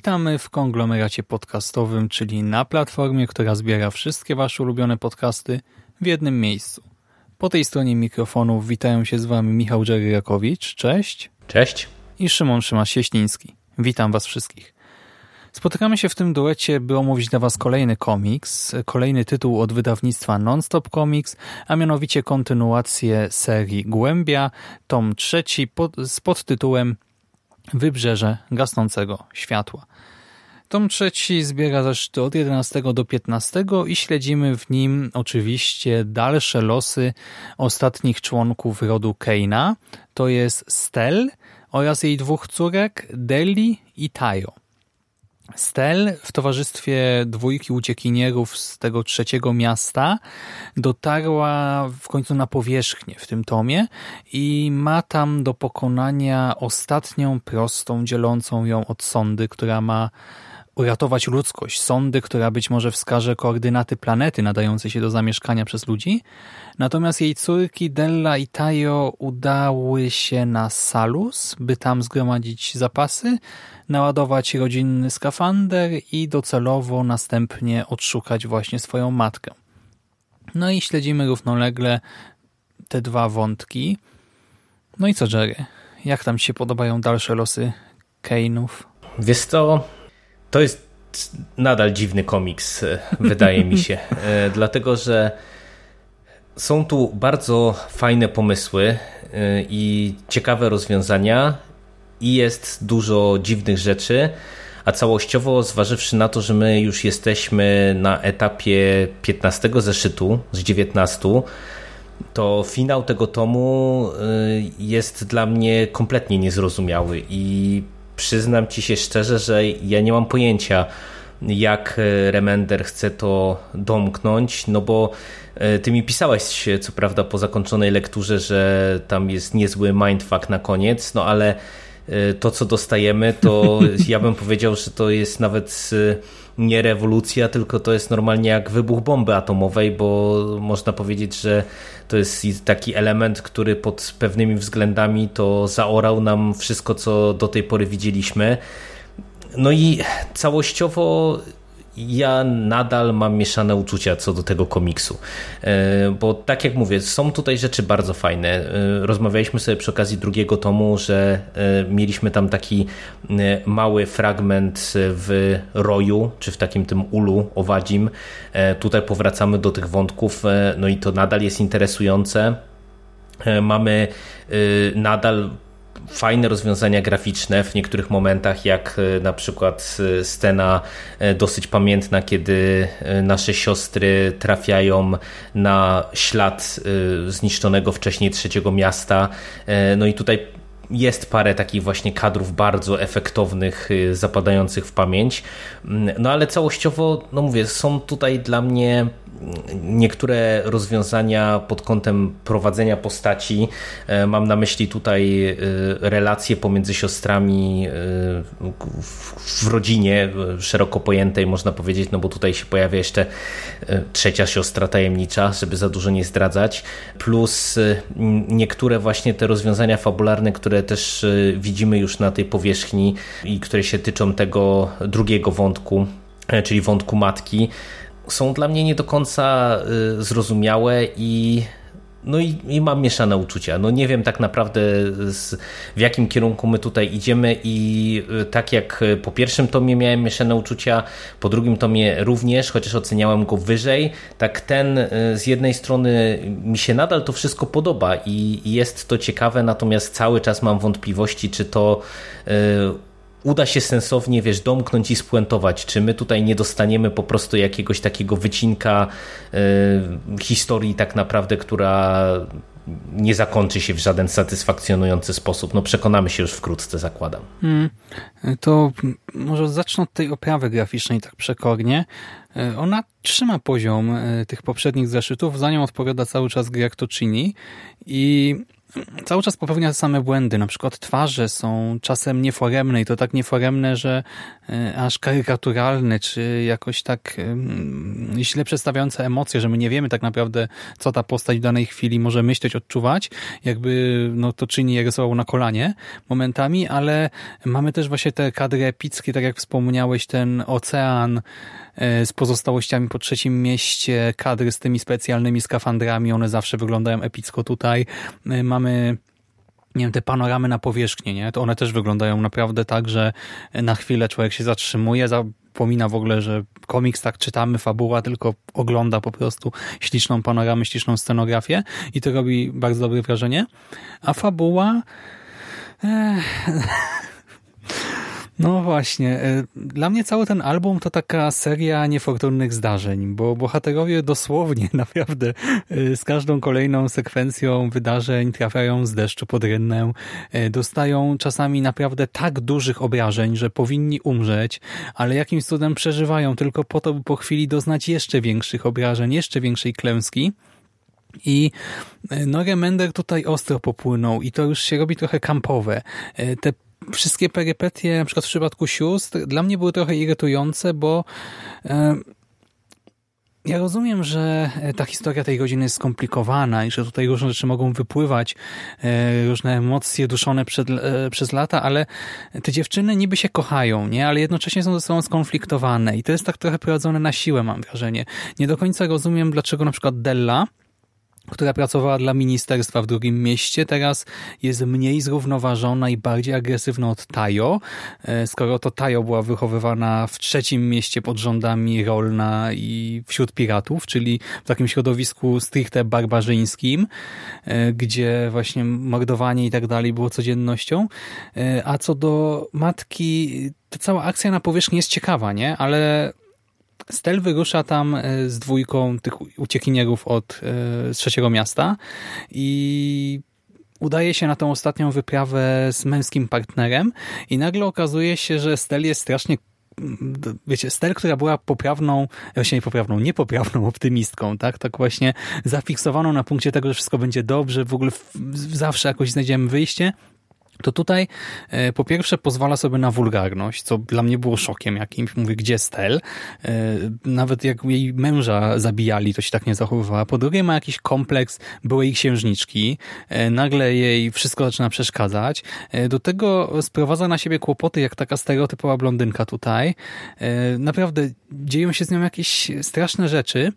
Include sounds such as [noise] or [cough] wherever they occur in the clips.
Witamy w konglomeracie podcastowym, czyli na platformie, która zbiera wszystkie Wasze ulubione podcasty w jednym miejscu. Po tej stronie mikrofonu witają się z Wami Michał Dżeryrakowicz, cześć. Cześć. I Szymon Szymas-Sieśliński. Witam Was wszystkich. Spotykamy się w tym duecie, by omówić dla Was kolejny komiks, kolejny tytuł od wydawnictwa Nonstop Comics, a mianowicie kontynuację serii Głębia, tom trzeci pod, z podtytułem Wybrzeże gasnącego światła. Tom trzeci zbiera zresztą od 11 do 15 i śledzimy w nim oczywiście dalsze losy ostatnich członków rodu Keina. To jest Stel oraz jej dwóch córek Deli i Tayo. Stel w towarzystwie dwójki uciekinierów z tego trzeciego miasta dotarła w końcu na powierzchnię w tym tomie i ma tam do pokonania ostatnią prostą dzielącą ją od sondy, która ma uratować ludzkość. Sondy, która być może wskaże koordynaty planety nadającej się do zamieszkania przez ludzi. Natomiast jej córki Della i Tayo udały się na Salus, by tam zgromadzić zapasy, naładować rodzinny skafander i docelowo następnie odszukać właśnie swoją matkę. No i śledzimy równolegle te dwa wątki. No i co, Jerry? Jak tam się podobają dalsze losy Kane'ów? Wiesz co, to jest nadal dziwny komiks, e, wydaje mi się. [laughs] E, dlatego, że są tu bardzo fajne pomysły e, i ciekawe rozwiązania i jest dużo dziwnych rzeczy, a całościowo zważywszy na to, że my już jesteśmy na etapie 15 zeszytu z 19, to finał tego tomu jest dla mnie kompletnie niezrozumiały i przyznam ci się szczerze, że ja nie mam pojęcia, jak e, Remender chce to domknąć, no bo e, ty mi pisałeś, co prawda, po zakończonej lekturze, że tam jest niezły mindfuck na koniec, no ale e, to, co dostajemy, to [laughs] ja bym powiedział, że to jest nawet nie rewolucja, tylko to jest normalnie jak wybuch bomby atomowej, bo można powiedzieć, że to jest taki element, który pod pewnymi względami to zaorał nam wszystko, co do tej pory widzieliśmy. No i całościowo ja nadal mam mieszane uczucia co do tego komiksu. E, bo tak jak mówię, są tutaj rzeczy bardzo fajne. E, rozmawialiśmy sobie przy okazji drugiego tomu, że e, mieliśmy tam taki mały fragment w roju, czy w takim tym ulu owadzim. Tutaj powracamy do tych wątków, no i to nadal jest interesujące. Mamy nadal fajne rozwiązania graficzne w niektórych momentach, jak e, na przykład e, scena e, dosyć pamiętna, kiedy nasze siostry trafiają na ślad zniszczonego wcześniej trzeciego miasta. No i tutaj jest parę takich właśnie kadrów bardzo efektownych, zapadających w pamięć. Mm, no ale całościowo, no mówię, są tutaj dla mnie niektóre rozwiązania pod kątem prowadzenia postaci. E, mam na myśli tutaj e, relacje pomiędzy siostrami e, w rodzinie szeroko pojętej, można powiedzieć, no bo tutaj się pojawia jeszcze trzecia siostra tajemnicza, żeby za dużo nie zdradzać, plus niektóre właśnie te rozwiązania fabularne, które też widzimy już na tej powierzchni i które się tyczą tego drugiego wątku, czyli wątku matki, są dla mnie nie do końca y, zrozumiałe i no i, i, mam mieszane uczucia. No nie wiem tak naprawdę z, w jakim kierunku my tutaj idziemy i y, tak jak po pierwszym tomie miałem mieszane uczucia, po drugim tomie również, chociaż oceniałem go wyżej, tak ten y, z jednej strony mi się nadal to wszystko podoba i, i jest to ciekawe, natomiast cały czas mam wątpliwości, czy to uda się sensownie, wiesz, domknąć i spuentować. Czy my tutaj nie dostaniemy po prostu jakiegoś takiego wycinka y, historii tak naprawdę, która nie zakończy się w żaden satysfakcjonujący sposób. No przekonamy się już wkrótce, zakładam. Hmm. To może zacznę od tej oprawy graficznej tak przekornie. E, ona trzyma poziom e, tych poprzednich zeszytów, za nią odpowiada cały czas Greg Tocini i cały czas popełnia same błędy. Na przykład twarze są czasem nieforemne i to tak nieforemne, że e, aż karykaturalne, czy jakoś tak źle przedstawiające emocje, że my nie wiemy tak naprawdę, co ta postać w danej chwili może myśleć, odczuwać. Jakby no, to czyni je rysował na kolanie momentami, ale mamy też właśnie te kadry epickie, tak jak wspomniałeś, ten ocean, z pozostałościami po trzecim mieście, kadry z tymi specjalnymi skafandrami, one zawsze wyglądają epicko tutaj. E, mamy nie wiem, te panoramy na powierzchni, nie? To one też wyglądają naprawdę tak, że na chwilę człowiek się zatrzymuje, zapomina w ogóle, że komiks tak czytamy, fabuła, tylko ogląda po prostu śliczną panoramę, śliczną scenografię i to robi bardzo dobre wrażenie. A fabuła... Ech, [laughs] no właśnie. E, dla mnie cały ten album to taka seria niefortunnych zdarzeń, bo bohaterowie dosłownie [laughs] naprawdę e, z każdą kolejną sekwencją wydarzeń trafiają z deszczu pod rynnę, e, dostają czasami naprawdę tak dużych obrażeń, że powinni umrzeć, ale jakimś cudem przeżywają tylko po to, by po chwili doznać jeszcze większych obrażeń, jeszcze większej klęski. I no Remender tutaj ostro popłynął i to już się robi trochę kampowe. Te wszystkie perypetie, na przykład w przypadku sióstr, dla mnie były trochę irytujące, bo e, ja rozumiem, że ta historia tej godziny jest skomplikowana i że tutaj różne rzeczy mogą wypływać, e, różne emocje duszone przed, e, przez lata, ale te dziewczyny niby się kochają, nie? ale jednocześnie są ze sobą skonfliktowane i to jest tak trochę prowadzone na siłę, mam wrażenie. Nie do końca rozumiem, dlaczego na przykład Della która pracowała dla ministerstwa w drugim mieście, teraz jest mniej zrównoważona i bardziej agresywna od Tajo, e, skoro to Tajo była wychowywana w trzecim mieście pod rządami Rolna i wśród piratów, czyli w takim środowisku stricte barbarzyńskim, e, gdzie właśnie mordowanie i tak dalej było codziennością. E, a co do matki, ta cała akcja na powierzchni jest ciekawa, nie? Ale Stel wyrusza tam e, z dwójką tych uciekinierów od, e, z trzeciego miasta i udaje się na tą ostatnią wyprawę z męskim partnerem i nagle okazuje się, że Stel jest strasznie wiecie, Stel, która była poprawną, właśnie nie poprawną, niepoprawną optymistką, tak? Tak właśnie zafiksowaną na punkcie tego, że wszystko będzie dobrze, w ogóle zawsze jakoś znajdziemy wyjście to tutaj e, po pierwsze pozwala sobie na wulgarność, co dla mnie było szokiem jakimś. Mówię, gdzie Stel? E, nawet jak jej męża zabijali, to się tak nie zachowywała. Po drugie ma jakiś kompleks byłej księżniczki. E, nagle jej wszystko zaczyna przeszkadzać. Do tego sprowadza na siebie kłopoty, jak taka stereotypowa blondynka tutaj. Naprawdę dzieją się z nią jakieś straszne rzeczy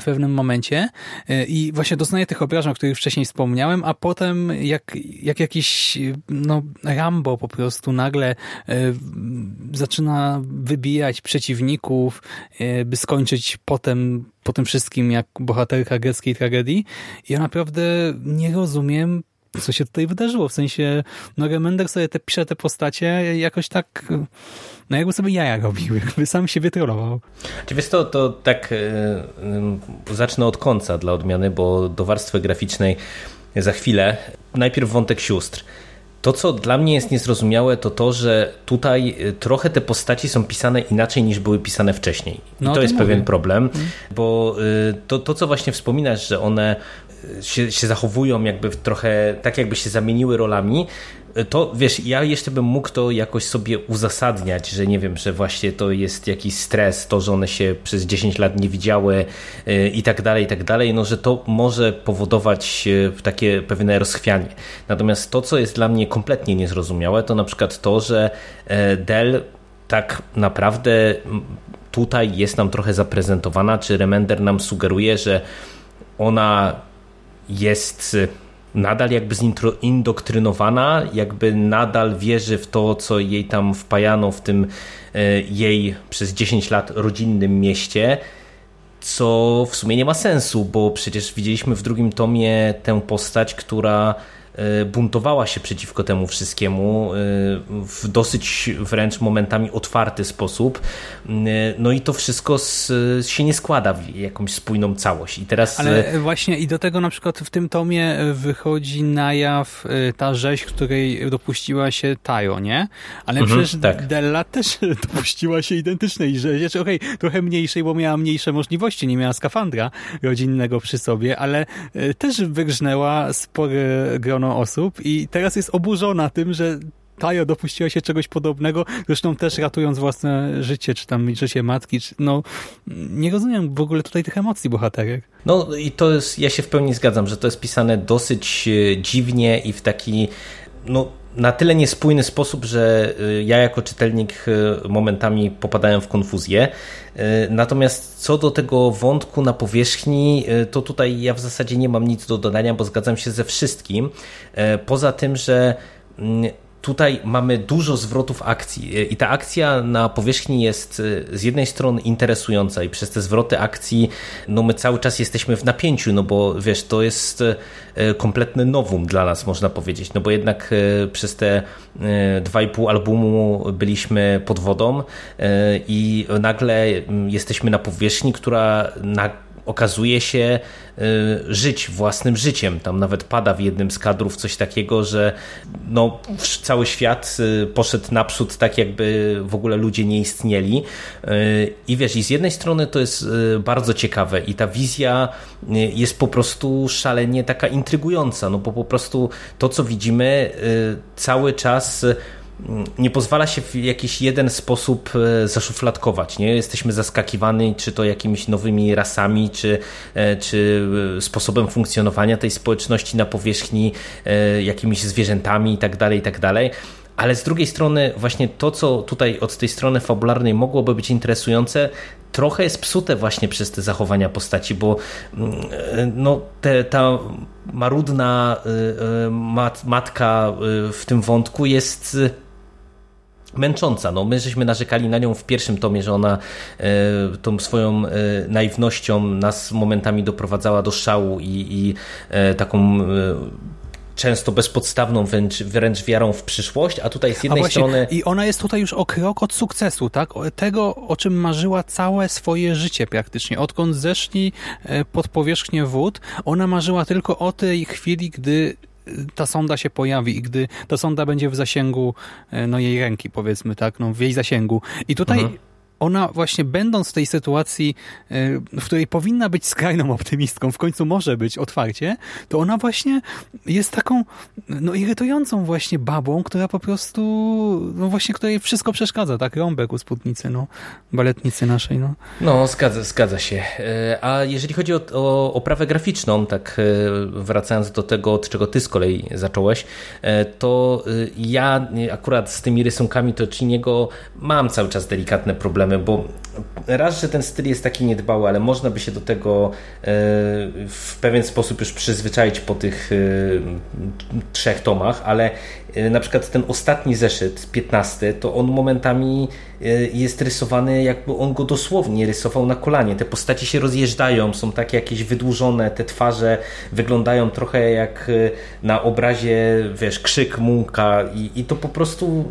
w pewnym momencie e, i właśnie doznaje tych obrażeń, o których wcześniej wspomniałem, a potem jak, jak jakiś no, Rambo po prostu nagle e, zaczyna wybijać przeciwników, e, by skończyć potem po tym wszystkim jak bohaterka greckiej tragedii. Ja naprawdę nie rozumiem, co się tutaj wydarzyło. W sensie, no Remender sobie te, pisze te postacie jakoś tak no jakby sobie jaja robił, jakby sam się wytrolował. Czy wiesz to, to tak yy, zacznę od końca dla odmiany, bo do warstwy graficznej za chwilę. Najpierw wątek sióstr. To, co dla mnie jest niezrozumiałe, to to, że tutaj e, trochę te postaci są pisane inaczej niż były pisane wcześniej. I no, to jest mówię. pewien problem, mhm. bo to, to, co właśnie wspominasz, że one się, się zachowują jakby trochę tak, jakby się zamieniły rolami, to wiesz, ja jeszcze bym mógł to jakoś sobie uzasadniać, że nie wiem, że właśnie to jest jakiś stres, to, że one się przez 10 lat nie widziały y, i tak dalej, i tak dalej, no że to może powodować takie pewne rozchwianie. Natomiast to, co jest dla mnie kompletnie niezrozumiałe, to na przykład to, że e, Dell tak naprawdę tutaj jest nam trochę zaprezentowana, czy Remender nam sugeruje, że ona jest nadal jakby zindoktrynowana, jakby nadal wierzy w to, co jej tam wpajano w tym e, jej przez 10 lat rodzinnym mieście, co w sumie nie ma sensu, bo przecież widzieliśmy w drugim tomie tę postać, która buntowała się przeciwko temu wszystkiemu w dosyć wręcz momentami otwarty sposób. No i to wszystko się nie składa w jakąś spójną całość. I teraz... Ale właśnie i do tego na przykład w tym tomie wychodzi na jaw ta rzeź, której dopuściła się Tajo, nie? Ale mhm, przecież tak. Della też [laughs] dopuściła się identycznej rzezi. Znaczy, okej, okay, trochę mniejszej, bo miała mniejsze możliwości, nie miała skafandra rodzinnego przy sobie, ale też wygrznęła spore grono osób i teraz jest oburzona tym, że Tajo dopuściła się czegoś podobnego, zresztą też ratując własne życie, czy tam życie matki, czy, no nie rozumiem w ogóle tutaj tych emocji bohaterek. No i to jest, ja się w pełni zgadzam, że to jest pisane dosyć e, dziwnie i w taki no na tyle niespójny sposób, że e, ja jako czytelnik e, momentami popadałem w konfuzję. Natomiast co do tego wątku na powierzchni, to tutaj ja w zasadzie nie mam nic do dodania, bo zgadzam się ze wszystkim. Poza tym, że mm, tutaj mamy dużo zwrotów akcji. I ta akcja na powierzchni jest e, z jednej strony interesująca i przez te zwroty akcji no my cały czas jesteśmy w napięciu, no bo wiesz, to jest e, kompletne nowum dla nas można powiedzieć, no bo jednak e, przez te dwa i pół albumu byliśmy pod wodą i nagle jesteśmy na powierzchni, która na okazuje się y, żyć własnym życiem. Tam nawet pada w jednym z kadrów coś takiego, że no, cały świat y, poszedł naprzód tak, jakby w ogóle ludzie nie istnieli. Y, I wiesz, i z jednej strony to jest bardzo ciekawe i ta wizja jest po prostu szalenie taka intrygująca, no bo po prostu to, co widzimy cały czas nie pozwala się w jakiś jeden sposób e, zaszufladkować. Nie? Jesteśmy zaskakiwani, czy to jakimiś nowymi rasami, czy, e, czy e, sposobem funkcjonowania tej społeczności na powierzchni, jakimiś zwierzętami itd., tak itd. Tak Ale z drugiej strony, właśnie to, co tutaj od tej strony fabularnej mogłoby być interesujące, trochę jest psute właśnie przez te zachowania postaci, bo mm, no, te, ta marudna mat, matka w tym wątku jest męcząca. No, my żeśmy narzekali na nią w pierwszym tomie, że ona e, tą swoją e, naiwnością nas momentami doprowadzała do szału i, i e, taką e, często bezpodstawną wręcz, wręcz wiarą w przyszłość, a tutaj z jednej właśnie, strony... I ona jest tutaj już o krok od sukcesu, tak? Tego, o czym marzyła całe swoje życie praktycznie. Odkąd zeszli e, pod powierzchnię wód, ona marzyła tylko o tej chwili, gdy ta sonda się pojawi i gdy ta sonda będzie w zasięgu e, no, jej ręki, powiedzmy, tak, no, w jej zasięgu. I tutaj mhm ona właśnie będąc w tej sytuacji, e, w której powinna być skrajną optymistką, w końcu może być otwarcie, to ona właśnie jest taką no, irytującą właśnie babą, która po prostu, no właśnie, której wszystko przeszkadza, tak? Rąbek u spódnicy, no, baletnicy naszej, no. No, zgadza, zgadza się. E, a jeżeli chodzi o, o oprawę graficzną, tak e, wracając do tego, od czego ty z kolei zacząłeś, to ja akurat z tymi rysunkami to Chiniego mam cały czas delikatne problemy problemy, bo raz, że ten styl jest taki niedbały, ale można by się do tego e, w pewien sposób już przyzwyczaić po tych e, trzech tomach, ale e, na przykład ten ostatni zeszyt, 15, to on momentami jest rysowany jakby on go dosłownie rysował na kolanie. Te postacie się rozjeżdżają, są takie jakieś wydłużone, te twarze wyglądają trochę jak na obrazie, wiesz, krzyk Munka i, i to po prostu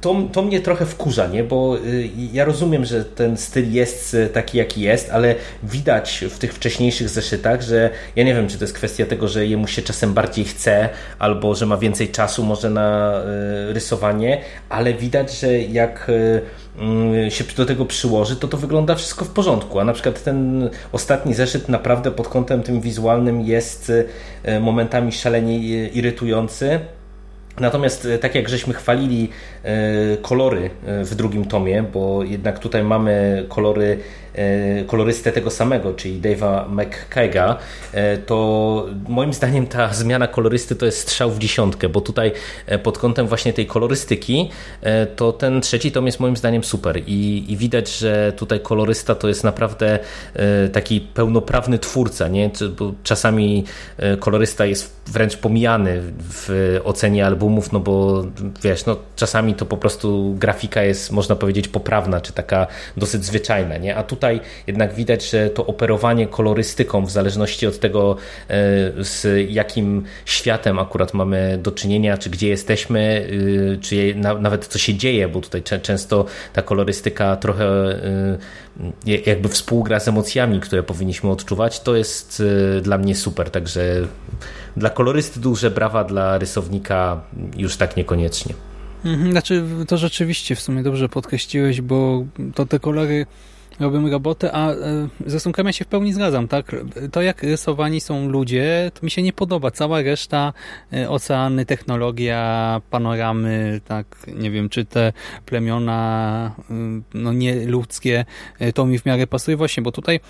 to, to mnie trochę wkurza, nie? bo y, ja rozumiem, że ten styl jest y, taki, jaki jest, ale widać w tych wcześniejszych zeszytach, że ja nie wiem, czy to jest kwestia tego, że jemu się czasem bardziej chce, albo że ma więcej czasu może na y, rysowanie, ale widać, że jak mm, się do tego przyłoży, to to wygląda wszystko w porządku. A na przykład ten ostatni zeszyt naprawdę pod kątem tym wizualnym jest momentami szalenie irytujący. Natomiast e, tak jak żeśmy chwalili e, kolory e, w drugim tomie, bo jednak tutaj mamy kolory kolorystę tego samego, czyli Dave'a McKega, e, to moim zdaniem ta zmiana kolorysty to jest strzał w dziesiątkę, bo tutaj e, pod kątem właśnie tej kolorystyki to ten trzeci tom jest moim zdaniem super i, i widać, że tutaj kolorysta to jest naprawdę taki pełnoprawny twórca, nie? bo czasami kolorysta jest wręcz pomijany w ocenie albumów, no bo wiesz, no czasami to po prostu grafika jest, można powiedzieć, poprawna, czy taka dosyć zwyczajna, nie? A tutaj jednak widać, że to operowanie kolorystyką, w zależności od tego, e, z jakim światem akurat mamy do czynienia, czy gdzie jesteśmy, y, czy nawet co się dzieje, bo tutaj często ta kolorystyka trochę y, jakby współgra z emocjami, które powinniśmy odczuwać, to jest dla mnie super, także dla kolorysty duże brawa, dla rysownika już tak niekoniecznie. Mhm, znaczy, to rzeczywiście w sumie dobrze podkreśliłeś, bo to te kolory robią robotę, a e, ze Sunkami się w pełni zgadzam, tak? To jak rysowani są ludzie, to mi się nie podoba. Cała reszta, e, oceany, technologia, panoramy, tak, nie wiem, czy te plemiona e, no nieludzkie, to mi w miarę pasuje właśnie, bo tutaj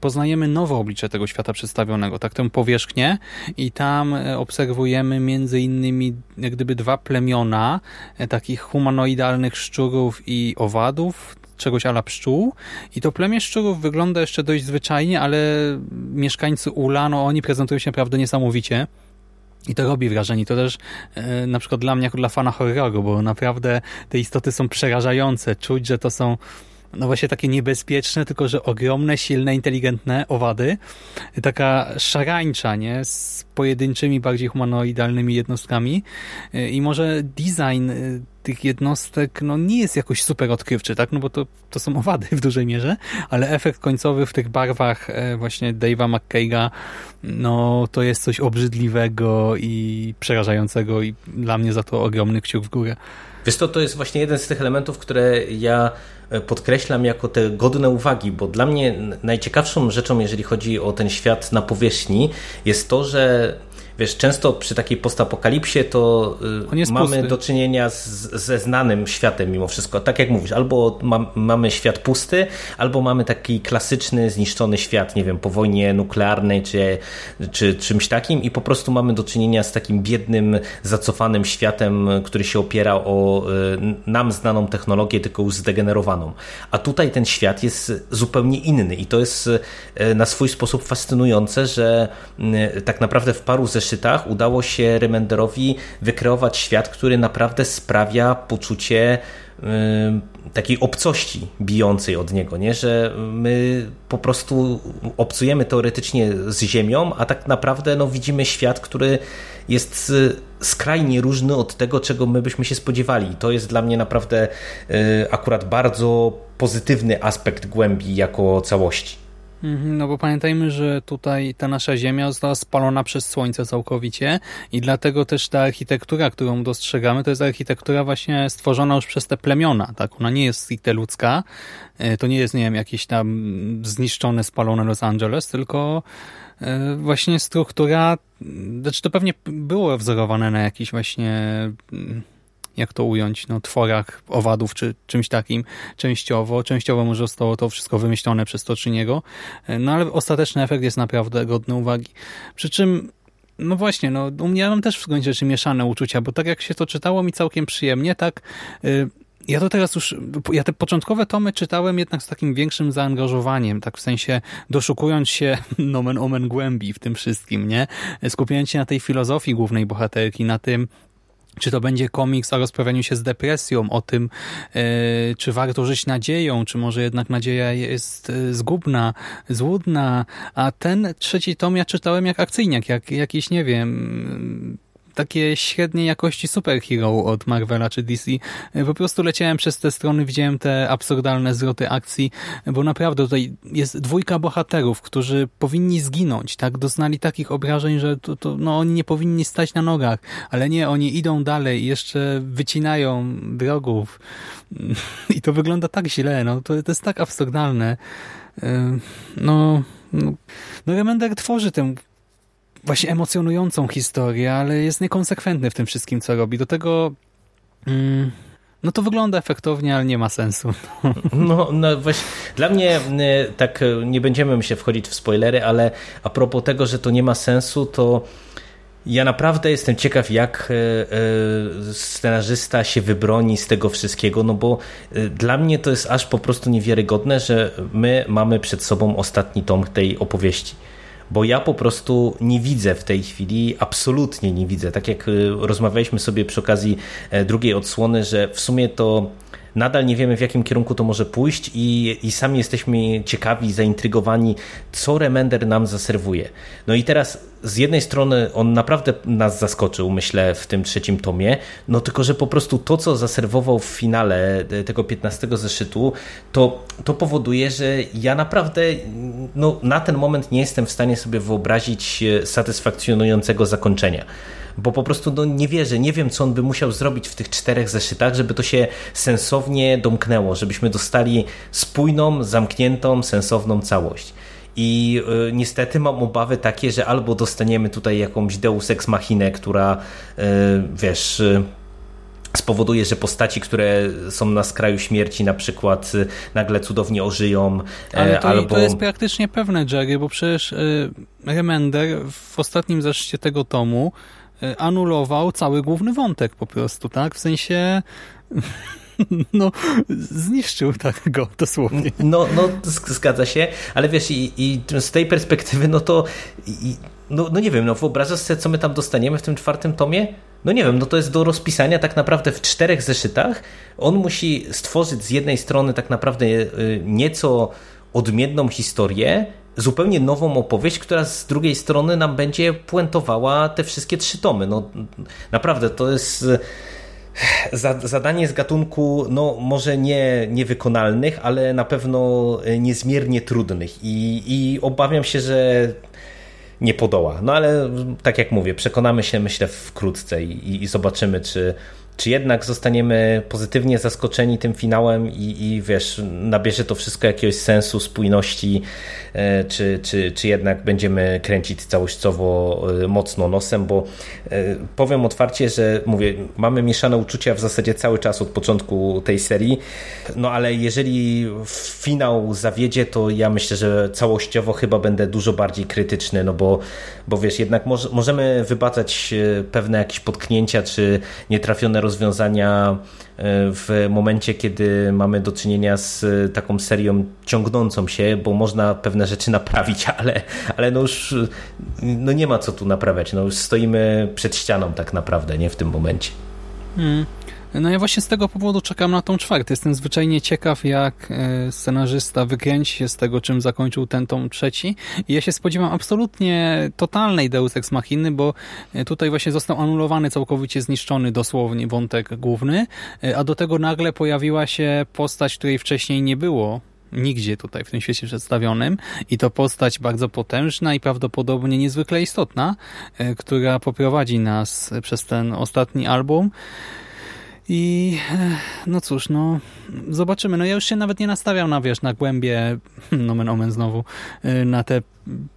poznajemy nowe oblicze tego świata przedstawionego, tak, tę powierzchnię i tam obserwujemy między innymi jak gdyby dwa plemiona takich humanoidalnych szczurów i owadów, czegoś ala pszczół i to plemię szczurów wygląda jeszcze dość zwyczajnie, ale mieszkańcy Ula, no oni prezentują się naprawdę niesamowicie. I to robi wrażenie. To też e, na przykład dla mnie, jako dla fana horroru, bo naprawdę te istoty są przerażające. Czuć, że to są no właśnie takie niebezpieczne, tylko że ogromne, silne, inteligentne owady. Taka szarańcza, nie? Z pojedynczymi, bardziej humanoidalnymi jednostkami. I może design e, tych jednostek no, nie jest jakoś super odkrywczy, tak? No bo to, to są owady w dużej mierze, ale efekt końcowy w tych barwach e, właśnie Dave'a McKay'a no to jest coś obrzydliwego i przerażającego i dla mnie za to ogromny kciuk w górę. Wiesz to, to jest właśnie jeden z tych elementów, które ja podkreślam jako te godne uwagi, bo dla mnie najciekawszą rzeczą, jeżeli chodzi o ten świat na powierzchni, jest to, że wiesz, często przy takiej postapokalipsie to y, mamy pusty. do czynienia z, ze znanym światem mimo wszystko. Tak jak mówisz, albo ma, mamy świat pusty, albo mamy taki klasyczny, zniszczony świat, nie wiem, po wojnie nuklearnej czy, czy czymś takim i po prostu mamy do czynienia z takim biednym, zacofanym światem, który się opiera o y, nam znaną technologię, tylko już zdegenerowaną. A tutaj ten świat jest zupełnie inny i to jest y, na swój sposób fascynujące, że tak naprawdę w paru ze zeszytach udało się Remenderowi wykreować świat, który naprawdę sprawia poczucie takiej obcości bijącej od niego, nie? że my po prostu obcujemy teoretycznie z Ziemią, a tak naprawdę no, widzimy świat, który jest skrajnie różny od tego, czego my byśmy się spodziewali. I to jest dla mnie naprawdę y, akurat bardzo pozytywny aspekt głębi jako całości. Mhm, no bo pamiętajmy, że tutaj ta nasza Ziemia została spalona przez Słońce całkowicie i dlatego też ta architektura, którą dostrzegamy, to jest architektura właśnie stworzona już przez te plemiona. Tak? Ona nie jest stricte ludzka, e, to nie jest, nie wiem, jakieś tam zniszczone, spalone Los Angeles, tylko e, właśnie struktura, znaczy to pewnie było wzorowane na jakiś właśnie mm, jak to ująć, no, tworach owadów czy czymś takim częściowo. Częściowo może zostało to wszystko wymyślone przez Toczyniego, no ale ostateczny efekt jest naprawdę godny uwagi. Przy czym no właśnie, no u mnie mam też w gruncie rzeczy mieszane uczucia, bo tak jak się to czytało mi całkiem przyjemnie, tak y, ja to teraz już, ja te początkowe tomy czytałem jednak z takim większym zaangażowaniem, tak w sensie doszukując się [laughs] nomen omen głębi w tym wszystkim, nie? Skupiając się na tej filozofii głównej bohaterki, na tym, czy to będzie komiks o rozprawianiu się z depresją, o tym, e, czy warto żyć nadzieją, czy może jednak nadzieja jest e, zgubna, złudna, a ten trzeci tom ja czytałem jak akcyjniak, jak jakiś, nie wiem, takie średniej jakości superhero od Marvela czy DC. Po prostu leciałem przez te strony, widziałem te absurdalne zwroty akcji, bo naprawdę tutaj jest dwójka bohaterów, którzy powinni zginąć, tak? Doznali takich obrażeń, że to, to, no, oni nie powinni stać na nogach, ale nie, oni idą dalej jeszcze wycinają wrogów. [laughs] I to wygląda tak źle, no to, to jest tak absurdalne. No, no, no Remender tworzy tę właśnie emocjonującą historię, ale jest niekonsekwentny w tym wszystkim, co robi. Do tego... Mm, no to wygląda efektownie, ale nie ma sensu. [laughs] No, no właśnie, dla mnie y, tak y, nie będziemy się wchodzić w spoilery, ale a propos tego, że to nie ma sensu, to ja naprawdę jestem ciekaw, jak y, scenarzysta się wybroni z tego wszystkiego, no bo dla mnie to jest aż po prostu niewiarygodne, że my mamy przed sobą ostatni tom tej opowieści bo ja po prostu nie widzę w tej chwili, absolutnie nie widzę. Tak jak rozmawialiśmy sobie przy okazji drugiej odsłony, że w sumie to nadal nie wiemy w jakim kierunku to może pójść i, i sami jesteśmy ciekawi, zaintrygowani, co Remender nam zaserwuje. No i teraz z jednej strony on naprawdę nas zaskoczył, myślę, w tym trzecim tomie, no tylko, że po prostu to, co zaserwował w finale tego 15 zeszytu, to, to powoduje, że ja naprawdę no, na ten moment nie jestem w stanie sobie wyobrazić satysfakcjonującego zakończenia bo po prostu no, nie wierzę, nie wiem, co on by musiał zrobić w tych czterech zeszytach, żeby to się sensownie domknęło, żebyśmy dostali spójną, zamkniętą, sensowną całość. I y, niestety mam obawy takie, że albo dostaniemy tutaj jakąś Deus Ex Machinę, która y, wiesz. Y, spowoduje, że postaci, które są na skraju śmierci, na przykład nagle cudownie ożyją. Ale to, albo... to jest praktycznie pewne, Jerry, bo przecież Remender w ostatnim zeszycie tego tomu E, anulował cały główny wątek po prostu, tak? W sensie [laughs] no, zniszczył tak go dosłownie. No, no zgadza się, ale wiesz, i, i z tej perspektywy, no to i, no, no nie wiem, no wyobrażasz sobie, co my tam dostaniemy w tym czwartym tomie? No nie wiem, no to jest do rozpisania tak naprawdę w czterech zeszytach. On musi stworzyć z jednej strony tak naprawdę e, nieco odmienną historię, zupełnie nową opowieść, która z drugiej strony nam będzie puentowała te wszystkie trzy tomy. No, naprawdę, to jest e, zadanie z gatunku, no może nie niewykonalnych, ale na pewno niezmiernie trudnych i, i obawiam się, że nie podoła. No ale tak jak mówię, przekonamy się myślę wkrótce i, i zobaczymy, czy czy jednak zostaniemy pozytywnie zaskoczeni tym finałem i, i wiesz, nabierze to wszystko jakiegoś sensu, spójności, e, czy, czy, czy jednak będziemy kręcić całościowo e, mocno nosem, bo e, powiem otwarcie, że mówię, mamy mieszane uczucia w zasadzie cały czas od początku tej serii, no ale jeżeli finał zawiedzie, to ja myślę, że całościowo chyba będę dużo bardziej krytyczny, no bo, bo wiesz, jednak może, możemy wybacać pewne jakieś potknięcia, czy nietrafione rozwiązania e, w momencie, kiedy mamy do czynienia z taką serią ciągnącą się, bo można pewne rzeczy naprawić, [laughs] ale, ale no już no nie ma co tu naprawiać. No już stoimy przed ścianą tak naprawdę, nie w tym momencie. Hmm. No ja właśnie z tego powodu czekam na tą czwartą. Jestem zwyczajnie ciekaw, jak e, scenarzysta wykręci się z tego, czym zakończył ten tom trzeci. I ja się spodziewam absolutnie totalnej Deus Ex Machiny, bo e, tutaj właśnie został anulowany, całkowicie zniszczony dosłownie wątek główny, e, a do tego nagle pojawiła się postać, której wcześniej nie było nigdzie tutaj w tym świecie przedstawionym i to postać bardzo potężna i prawdopodobnie niezwykle istotna, która poprowadzi nas przez ten ostatni album. I e, no cóż, no zobaczymy. No ja już się nawet nie nastawiam na, wiesz, na głębie, nomen omen znowu, e, na te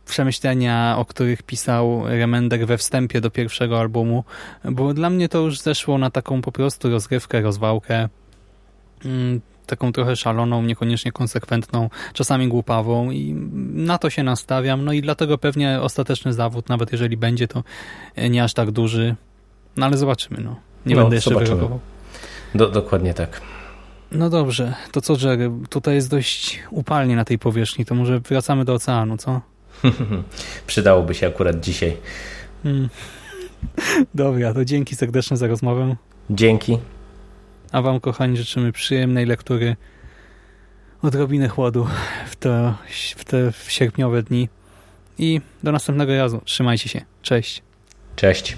przemyślenia, o których pisał Remender we wstępie do pierwszego albumu, bo dla mnie to już zeszło na taką po prostu rozgrywkę, rozwałkę, mm, taką trochę szaloną, niekoniecznie konsekwentną, czasami głupawą i na to się nastawiam, no i dlatego pewnie ostateczny zawód, nawet jeżeli będzie, to nie aż tak duży, no ale zobaczymy, no. Nie no, będę jeszcze zobaczymy. wyrokował. Do, dokładnie tak. No dobrze, to co Jerry? Tutaj jest dość upalnie na tej powierzchni, to może wracamy do oceanu, co? [laughs] Przydałoby się akurat dzisiaj. Hmm. Dobra, to dzięki serdeczne za rozmowę. Dzięki. A wam, kochani, życzymy przyjemnej lektury, odrobinę chłodu w te, w te sierpniowe dni i do następnego razu. Trzymajcie się. Cześć. Cześć.